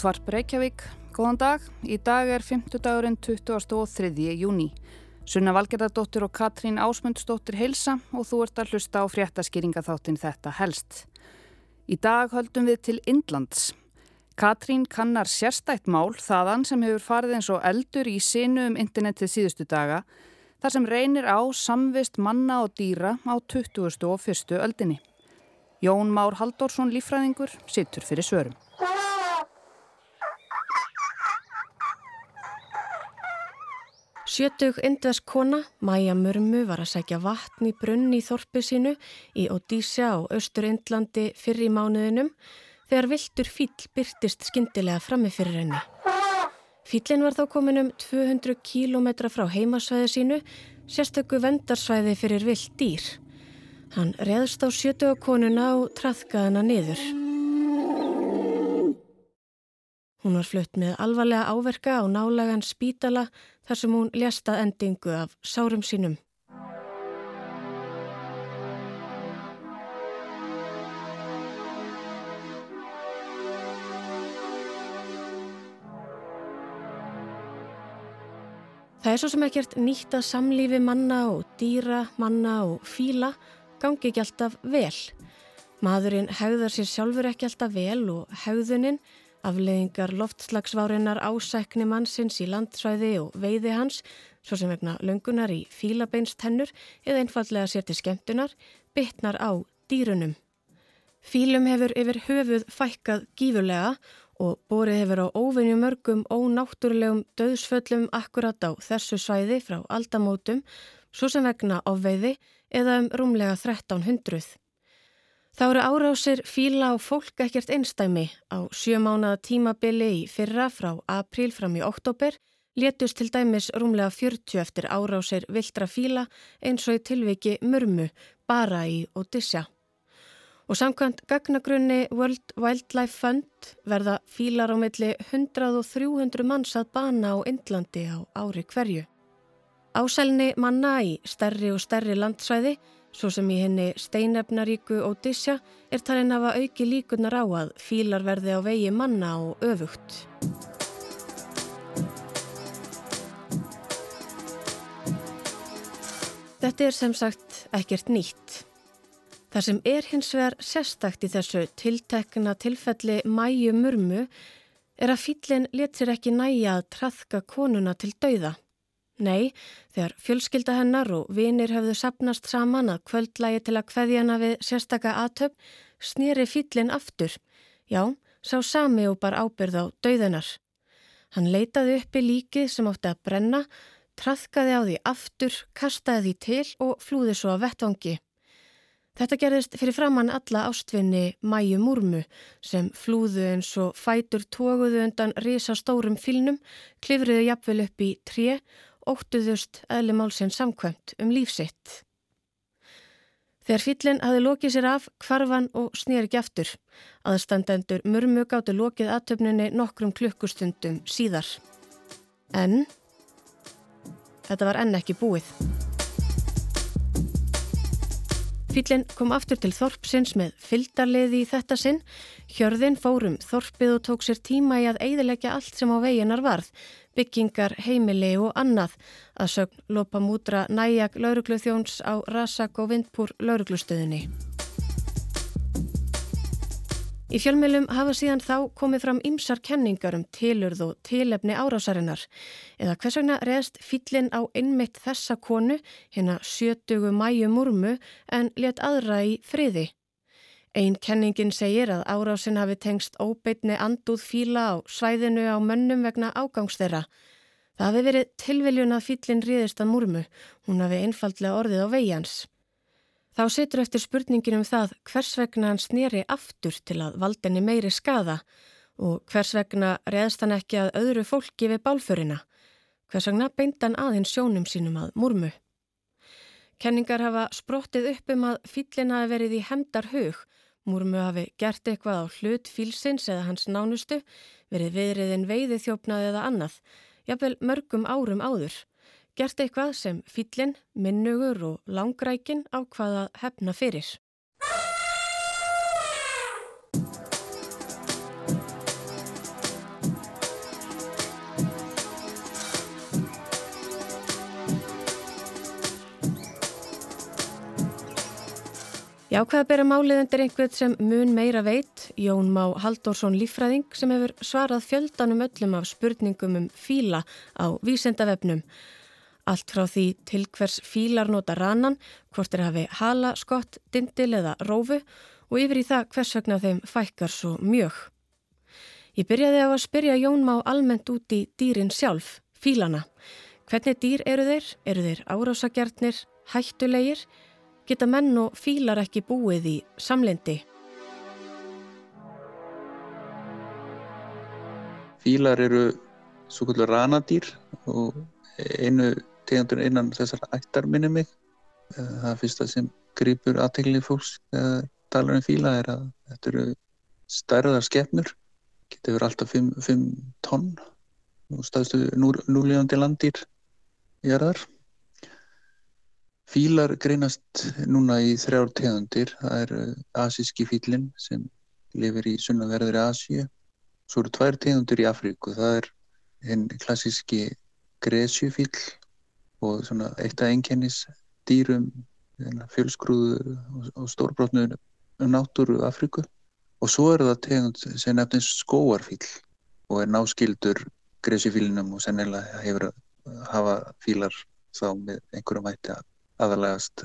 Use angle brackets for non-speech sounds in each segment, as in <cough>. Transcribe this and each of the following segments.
Útvarp Reykjavík, góðan dag. Í dag er 50 dagurinn 23. júni. Sunna Valgerðardóttir og Katrín Ásmundsdóttir heilsa og þú ert að hlusta á fréttaskýringaþáttin þetta helst. Í dag höldum við til Indlands. Katrín kannar sérstætt mál þaðan sem hefur farið eins og eldur í sinu um internetið síðustu daga þar sem reynir á samvist manna og dýra á 20. og 1. öldinni. Jón Már Haldórsson lífræðingur sittur fyrir svörum. Sjötug indvesk kona, Maja Mörmu, var að sækja vatn í brunn í þorpi sínu í Odísja og Östur-Indlandi fyrir í mánuðinum þegar viltur fíl byrtist skindilega frammi fyrir henni. Fílinn var þá komin um 200 kílometra frá heimasvæði sínu, sérstöku vendarsvæði fyrir vilt dýr. Hann reðst á sjötuga konuna og trafkaði hana niður. Hún var flutt með alvarlega áverka á nálagan spítala þar sem hún ljastað endingu af sárum sínum. Það er svo sem ekkert nýtt að samlífi manna og dýra, manna og fíla gangi ekki alltaf vel. Maðurinn hegðar sér sjálfur ekki alltaf vel og hegðuninn Afleðingar loftslagsvárinar ásækni mannsins í landsvæði og veiði hans, svo sem vegna löngunar í fílabeinstennur eða einfallega sér til skemmtunar, bytnar á dýrunum. Fílum hefur yfir höfuð fækkað gífurlega og borið hefur á óvinni mörgum ónáttúrulegum döðsföllum akkurat á þessu svæði frá aldamótum, svo sem vegna á veiði eða um rúmlega 1300. Þá eru árásir fíla og fólk ekkert einstæmi á sjömánaða tímabili í fyrra frá april fram í oktober létust til dæmis rúmlega 40 eftir árásir vildra fíla eins og í tilviki mörmu bara í Odisha. Og samkvæmt gagnagrunni World Wildlife Fund verða fílar á milli 100 og 300 manns að bana á Indlandi á ári hverju. Ásælni manna í stærri og stærri landsvæði Svo sem í henni steinefnaríku Odisha er talin hafa auki líkunar á að fílar verði á vegi manna og öfugt. Þetta er sem sagt ekkert nýtt. Það sem er hins vegar sérstakt í þessu tiltekna tilfelli mæju murmu er að fílinn letir ekki næja að trafka konuna til dauða. Nei, þegar fjölskylda hennar og vinir hefðu sapnast saman að kvöldlægi til að kveðja hana við sérstaka aðtöp, snýri fýllin aftur. Já, sá sami og bar ábyrð á dauðinar. Hann leitaði uppi líkið sem átti að brenna, trafkaði á því aftur, kastaði því til og flúði svo að vettvangi. Þetta gerðist fyrir framann alla ástvinni Mæju Múrmu sem flúðu eins og fætur tóguðu undan risastórum fylnum, klifriðu jafnvel upp í tré óttuðust eðli málsinn samkvæmt um lífsitt. Þegar fyllin hafi lokið sér af kvarfan og snýri ekki aftur. Aðstandendur mörmu gáttu lokið aðtöfnunni nokkrum klukkustundum síðar. En þetta var enn ekki búið. Fyllin kom aftur til Þorpsins með fyldarliði í þetta sinn. Hjörðin fórum Þorpið og tók sér tíma í að eidilegja allt sem á veginar varð byggingar, heimili og annað að sögn lopa mútra næjag laurugluþjóns á Rasak og Vindpúr lauruglustöðinni. Í fjölmjölum hafa síðan þá komið fram ymsar kenningar um tilurð og tilefni árásarinnar eða hvers vegna reðst fyllin á innmitt þessa konu hérna sjötugu mæju múrmu en let aðra í friði. Einn kenningin segir að árásin hafi tengst óbeitni andúð fíla á svæðinu á mönnum vegna ágangsþeirra. Það hafi verið tilviljun að fílinn ríðist að múrmu, hún hafi einfallega orðið á veigjans. Þá setur eftir spurningin um það hvers vegna hann snýri aftur til að valdinni meiri skada og hvers vegna reðst hann ekki að öðru fólki við bálförina. Hvers vegna beindan aðeins sjónum sínum að múrmu. Kenningar hafa sprottið upp um að fílinn hafi verið í hemdar hug Múrmu hafi gert eitthvað á hlut fílsins eða hans nánustu, verið viðriðin veiði þjófnað eða annað, jafnvel mörgum árum áður. Gert eitthvað sem fílinn, minnugur og langrækin á hvaða hefna fyrir. Já, hvað bera málið undir einhvern sem mun meira veit, Jón Má Haldórsson Lífræðing sem hefur svarað fjöldanum öllum af spurningum um fíla á vísendavefnum. Allt frá því til hvers fílar nota rannan, hvort er hafi hala, skott, dindil eða rófu og yfir í það hvers vegna þeim fækkar svo mjög. Ég byrjaði á að spyrja Jón Má almennt út í dýrin sjálf, fílana. Hvernig dýr eru þeir? Eru þeir árásagjarnir, hættulegir? Geta menn og fílar ekki búið í samlendi. Fílar eru svo kvöldur ranadýr og einu tegandur innan þessar ættar minni mig. Það fyrsta sem grýpur aðteglið fólks þegar talar um fíla er að þetta eru stærðar skefnur, getur verið alltaf 5 tonn og staðstu núlíðandi landýr í erðar. Fílar greinast núna í þrjár tegundir. Það er uh, asíski fílinn sem lifir í sunnaverðri Asíu. Svo eru tvær tegundir í Afríku. Það er henn klassíski gresjufíl og svona eitt af enkennis dýrum, fjölsgrúðu og stórbrotnu náttúru Afríku. Og svo er það tegund sem nefnist skóarfíl og er náskildur gresjufílinum og sennilega hefur að hafa fílar þá með einhverjum hætti að aðalegast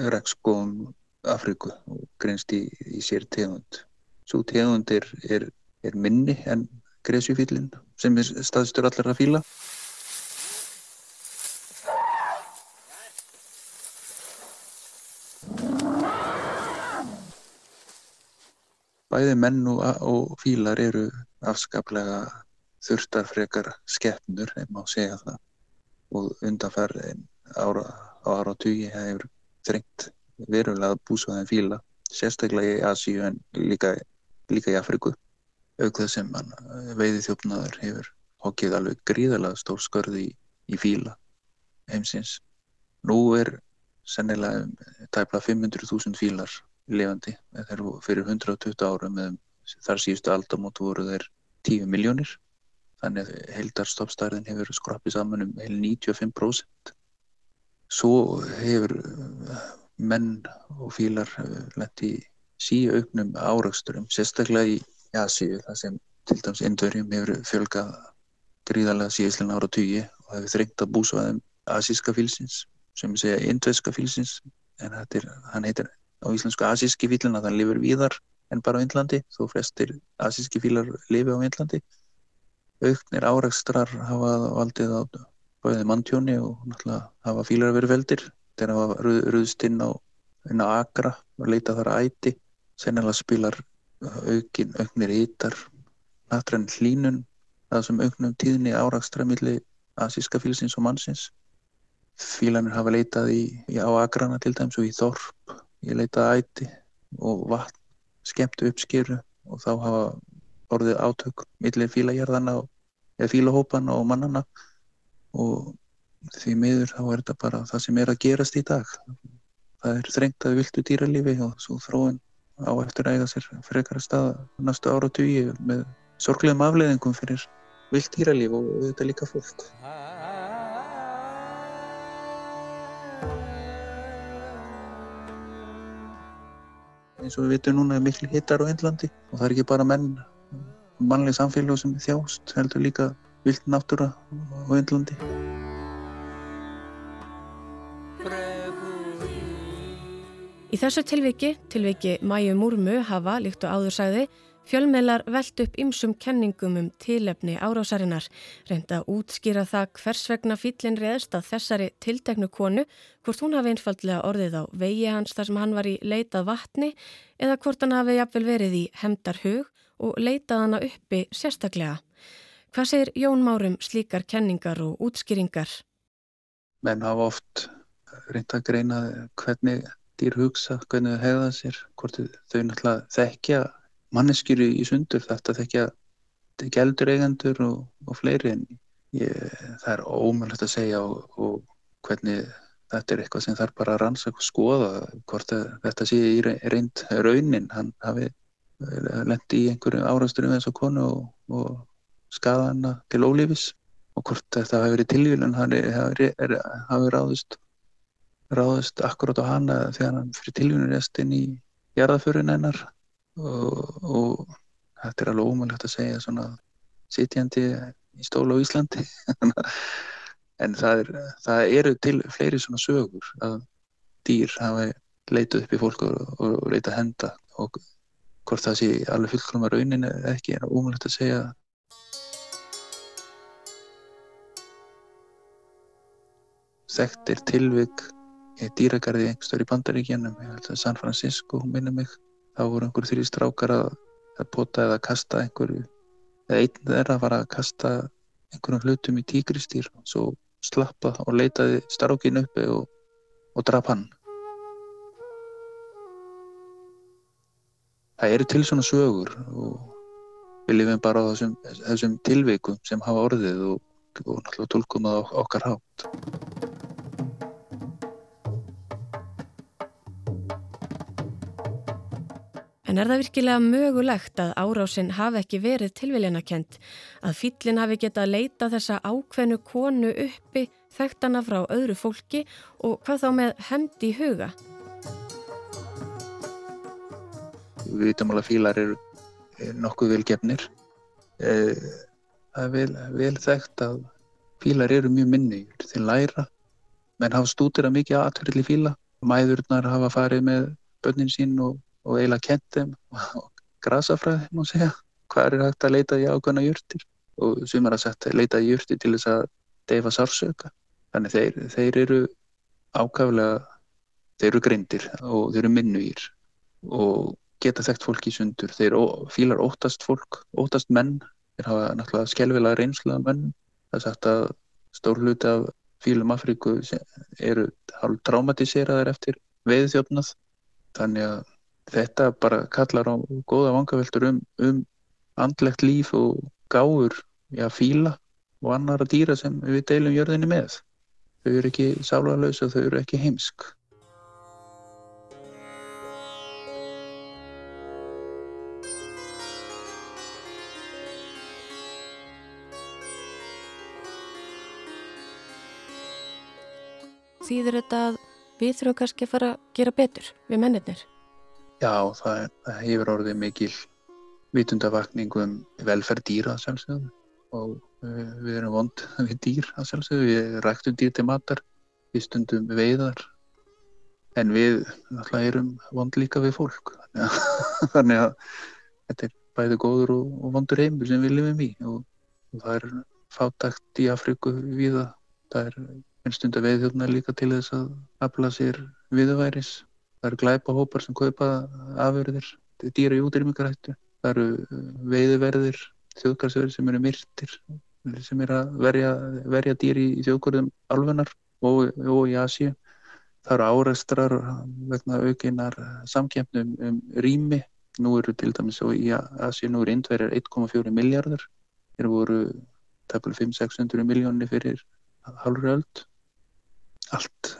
regnskóum Afríku og greinst í, í sér tegund. Svo tegund er, er, er minni en gresjufílinn sem er staðstur allar að fíla. Bæði menn og, og fílar eru afskaplega þurftarfrekar skeppnur, ef maður segja það, og undanferðin ára ára og tugi hefur þrengt verulega búsvæðin fíla sérstaklega í Asíu en líka, líka í Afriku auk þess sem veiði þjófnaður hefur hokkið alveg gríðarlega stór skörði í, í fíla heimsins. Nú er sennilega tæpla 500.000 fílar levandi þegar fyrir 120 ára með þar síðustu aldamót voru þeir 10 miljónir þannig að heildarstoppstærðin hefur skrapið saman um heil 95% Svo hefur eh, menn og fílar eh, lendi síu auknum árausturum, sérstaklega í Asíu, það sem til dæms indverjum hefur fjölgað gríðarlega síðislega ára tugi og hefur þrengt að búsvaðum asíska fílsins, sem segja indveska fílsins, en er, hann heitir á íslensku asíski fílin að hann lifur víðar en bara á Índlandi, þó flestir asíski fílar lifi á Índlandi. Auknir áraustrar hafa valdið á bæðið manntjóni og náttúrulega hafa fílar verið veldir þegar það var ruðst inn á, inn á agra og leita þar að æti. Sennilega spilar aukin, auknir ítar nattræn hlínun það sem auknum tíðni árakstra millir asíska fílsins og mannsins. Fílanir hafa leitað í, í á agrana til dæms og í þorp ég leitað æti og vatn skemmtu uppskeru og þá hafa orðið átök millir fílagerðana eða fílahópana og mannana og því miður þá er þetta bara það sem er að gerast í dag það er þrengt að viltu dýralífi og svo þróun á eftir að eiga sér frekara stað næstu ára og tugi með sorglegum afleðingum fyrir vilt dýralíf og þetta líka fólk eins og við vitum núna er miklu hittar á Índlandi og það er ekki bara menn mannleg samfélag sem þjást heldur líka vilt náttúra á Índlandi. Í þessu tilviki, tilviki Mæju Múrmu hafa, líkt og áður sagði, fjölmeilar veld upp ymsum kenningum um tilefni árásarinnar, reynda að útskýra það hvers vegna fýllin reðst að þessari tilteknu konu, hvort hún hafi einfallega orðið á vegi hans þar sem hann var í leitað vatni eða hvort hann hafi jafnvel verið í hemdar hug og leitað hana uppi sérstaklega. Hvað segir Jón Márum slíkar kenningar og útskýringar? Menn hafa oft reynd að greina hvernig dýr hugsa, hvernig þau hegða sér, hvort þau náttúrulega þekkja manneskjur í sundur, þetta þekkja geldur eigendur og, og fleiri en ég, það er ómjöld að segja og, og hvernig þetta er eitthvað sem þarf bara að rannsaka og skoða hvort þetta sé í reynd raunin, hann hafi lendi í einhverju árasturum eins og konu og, og skadana til ólífis og hvort þetta hafi verið tilvílun hafi ráðist ráðist akkurát á hana þegar hann fyrir tilvíðunarest inn í jarðaförun hennar. Og, og þetta er alveg ómulagt að segja svona sitjandi í stóla á Íslandi. <laughs> En það, er, það eru til fleiri svona sögur að dýr hafi leituð upp í fólk og, og leita að henda. Og hvort það sé alveg fullkomar raunin eða ekki er ómulagt að segja. Þekkt er tilvik í dýragarði einhverstöður í Bandaríkjanum, San Francisco, minnum mig. þá voru einhverjum þrjí strákar að, að pota eða kasta einhverju, eða einn þeirra var að kasta einhverjum hlutum í tíkristýr svo slappa og leitaði strákin uppi og, og draf hann. Það eru til svona sögur og við lifum bara á þessum, þessum tilveikum sem hafa orðið og, og náttúrulega tólkum að okkar hátt. En er það virkilega mögulegt að árásinn hafi ekki verið tilviljanakent, að fýllin hafi getað að leita þessa ákveðnu konu uppi þekktana frá öðru fólki og hvað þá með hemdi í huga? Við vitum alveg að fílar eru nokkuð velgefnir. Eh, það er vel, vel þekkt að fílar eru mjög minnigur til læra, menn hafa stútir að mikið aðtverðli fíla. Mæðurnar hafa farið með börnin sín og og eiginlega kent þeim og grasafræði má segja. Hvað er hægt að leita í ákvæmna júrtir og sumar að setja leita í júrtir til þess að deyfa sársöka þannig þeir, þeir eru ákvæmlega þeir eru greindir og þeir eru minnugir og geta þekkt fólk í sundur. Þeir fílar óttast fólk óttast menn, þeir hafa náttúrulega skjálfilega reynslega menn það er sagt að stór hluti af fílum Afríku eru hálf traumatiseraðar eftir veiðþjófnað þannig að þetta bara kallar á góða vangaveltur um, um andlegt líf og gáur, já, fíla og annara dýra sem við deilum jörðinni með. Þau eru ekki sálarlösa, þau eru ekki heimsk. Þýðir þetta að við þurfum kannski að fara að gera betur við mennirnir? Já, það, það hefur orðið mikil vitundavakning um velferð dýra sjálfsögum og uh, við erum vond <laughs> við dýr að sjálfsögum, við ræktum dýr til matar, við stundum veiðar. En við náttúrulega erum vond líka við fólk. Þannig að <laughs> þetta er bæði góður og, og vondur heimur sem við lifum í. Og, og það er fátakt í Afriku viða, það er einstund að veiðhjóðna líka til þess að afla sér viðværis Það eru glæpahópar sem kaupa afurðir, dýra í útrýmingarættu. Það eru uh, veiðverðir, þjóðgarsverðir sem eru myrtir, sem eru að verja, verja dýri í þjóðgörðum alfunar og, og í Asíu. Það eru áreistrar vegna aukinar samkjöfnum um rými. Nú eru til dæmis og í Asíu nú eru indverjar 1,4 miljardar. Þeir voru tafla 5-600 miljónir fyrir halvri öld. Allt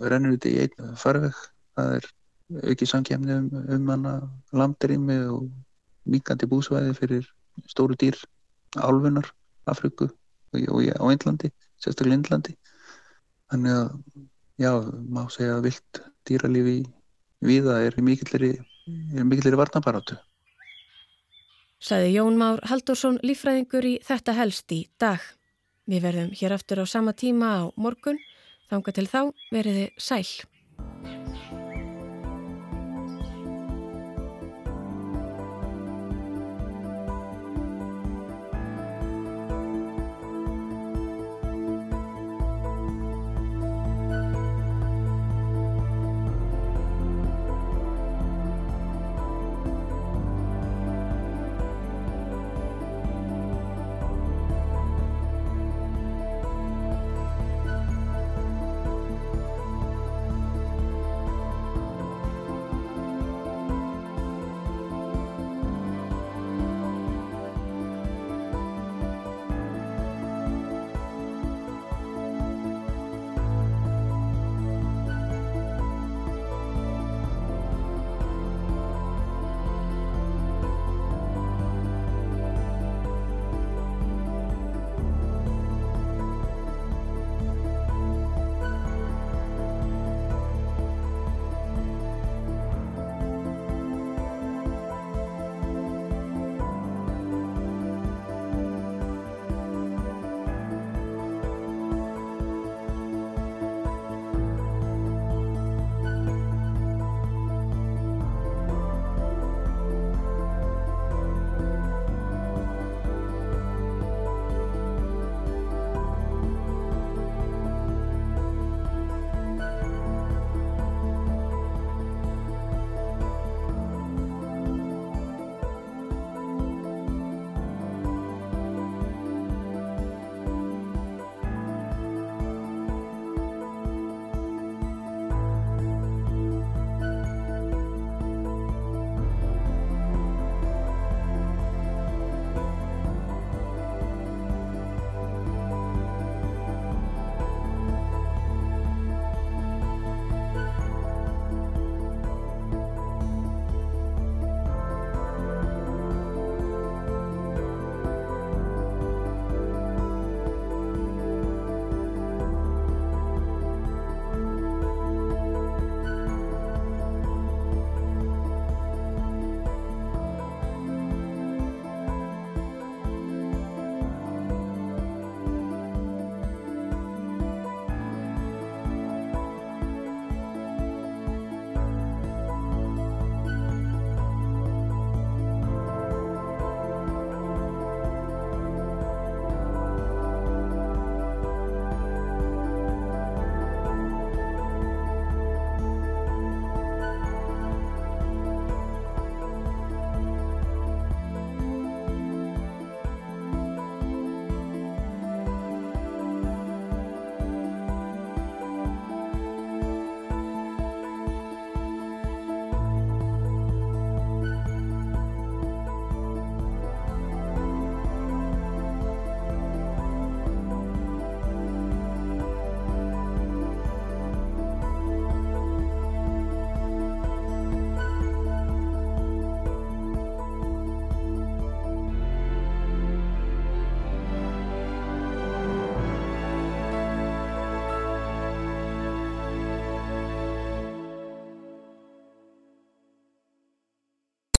rennur út í einn farveg. Það er ekki samkjæmni um, um hana landrými og mikandi búsvæði fyrir stóru dýr álfunar, Afriku og, á Índlandi, sérstaklega Índlandi þannig að já, má segja að vilt dýralífi viða er mikillir varnabarátu Saði Jón Már Haldursson lífræðingur í Þetta helst í dag. Við verðum hér aftur á sama tíma á morgun Þanga til þá veriði sæl.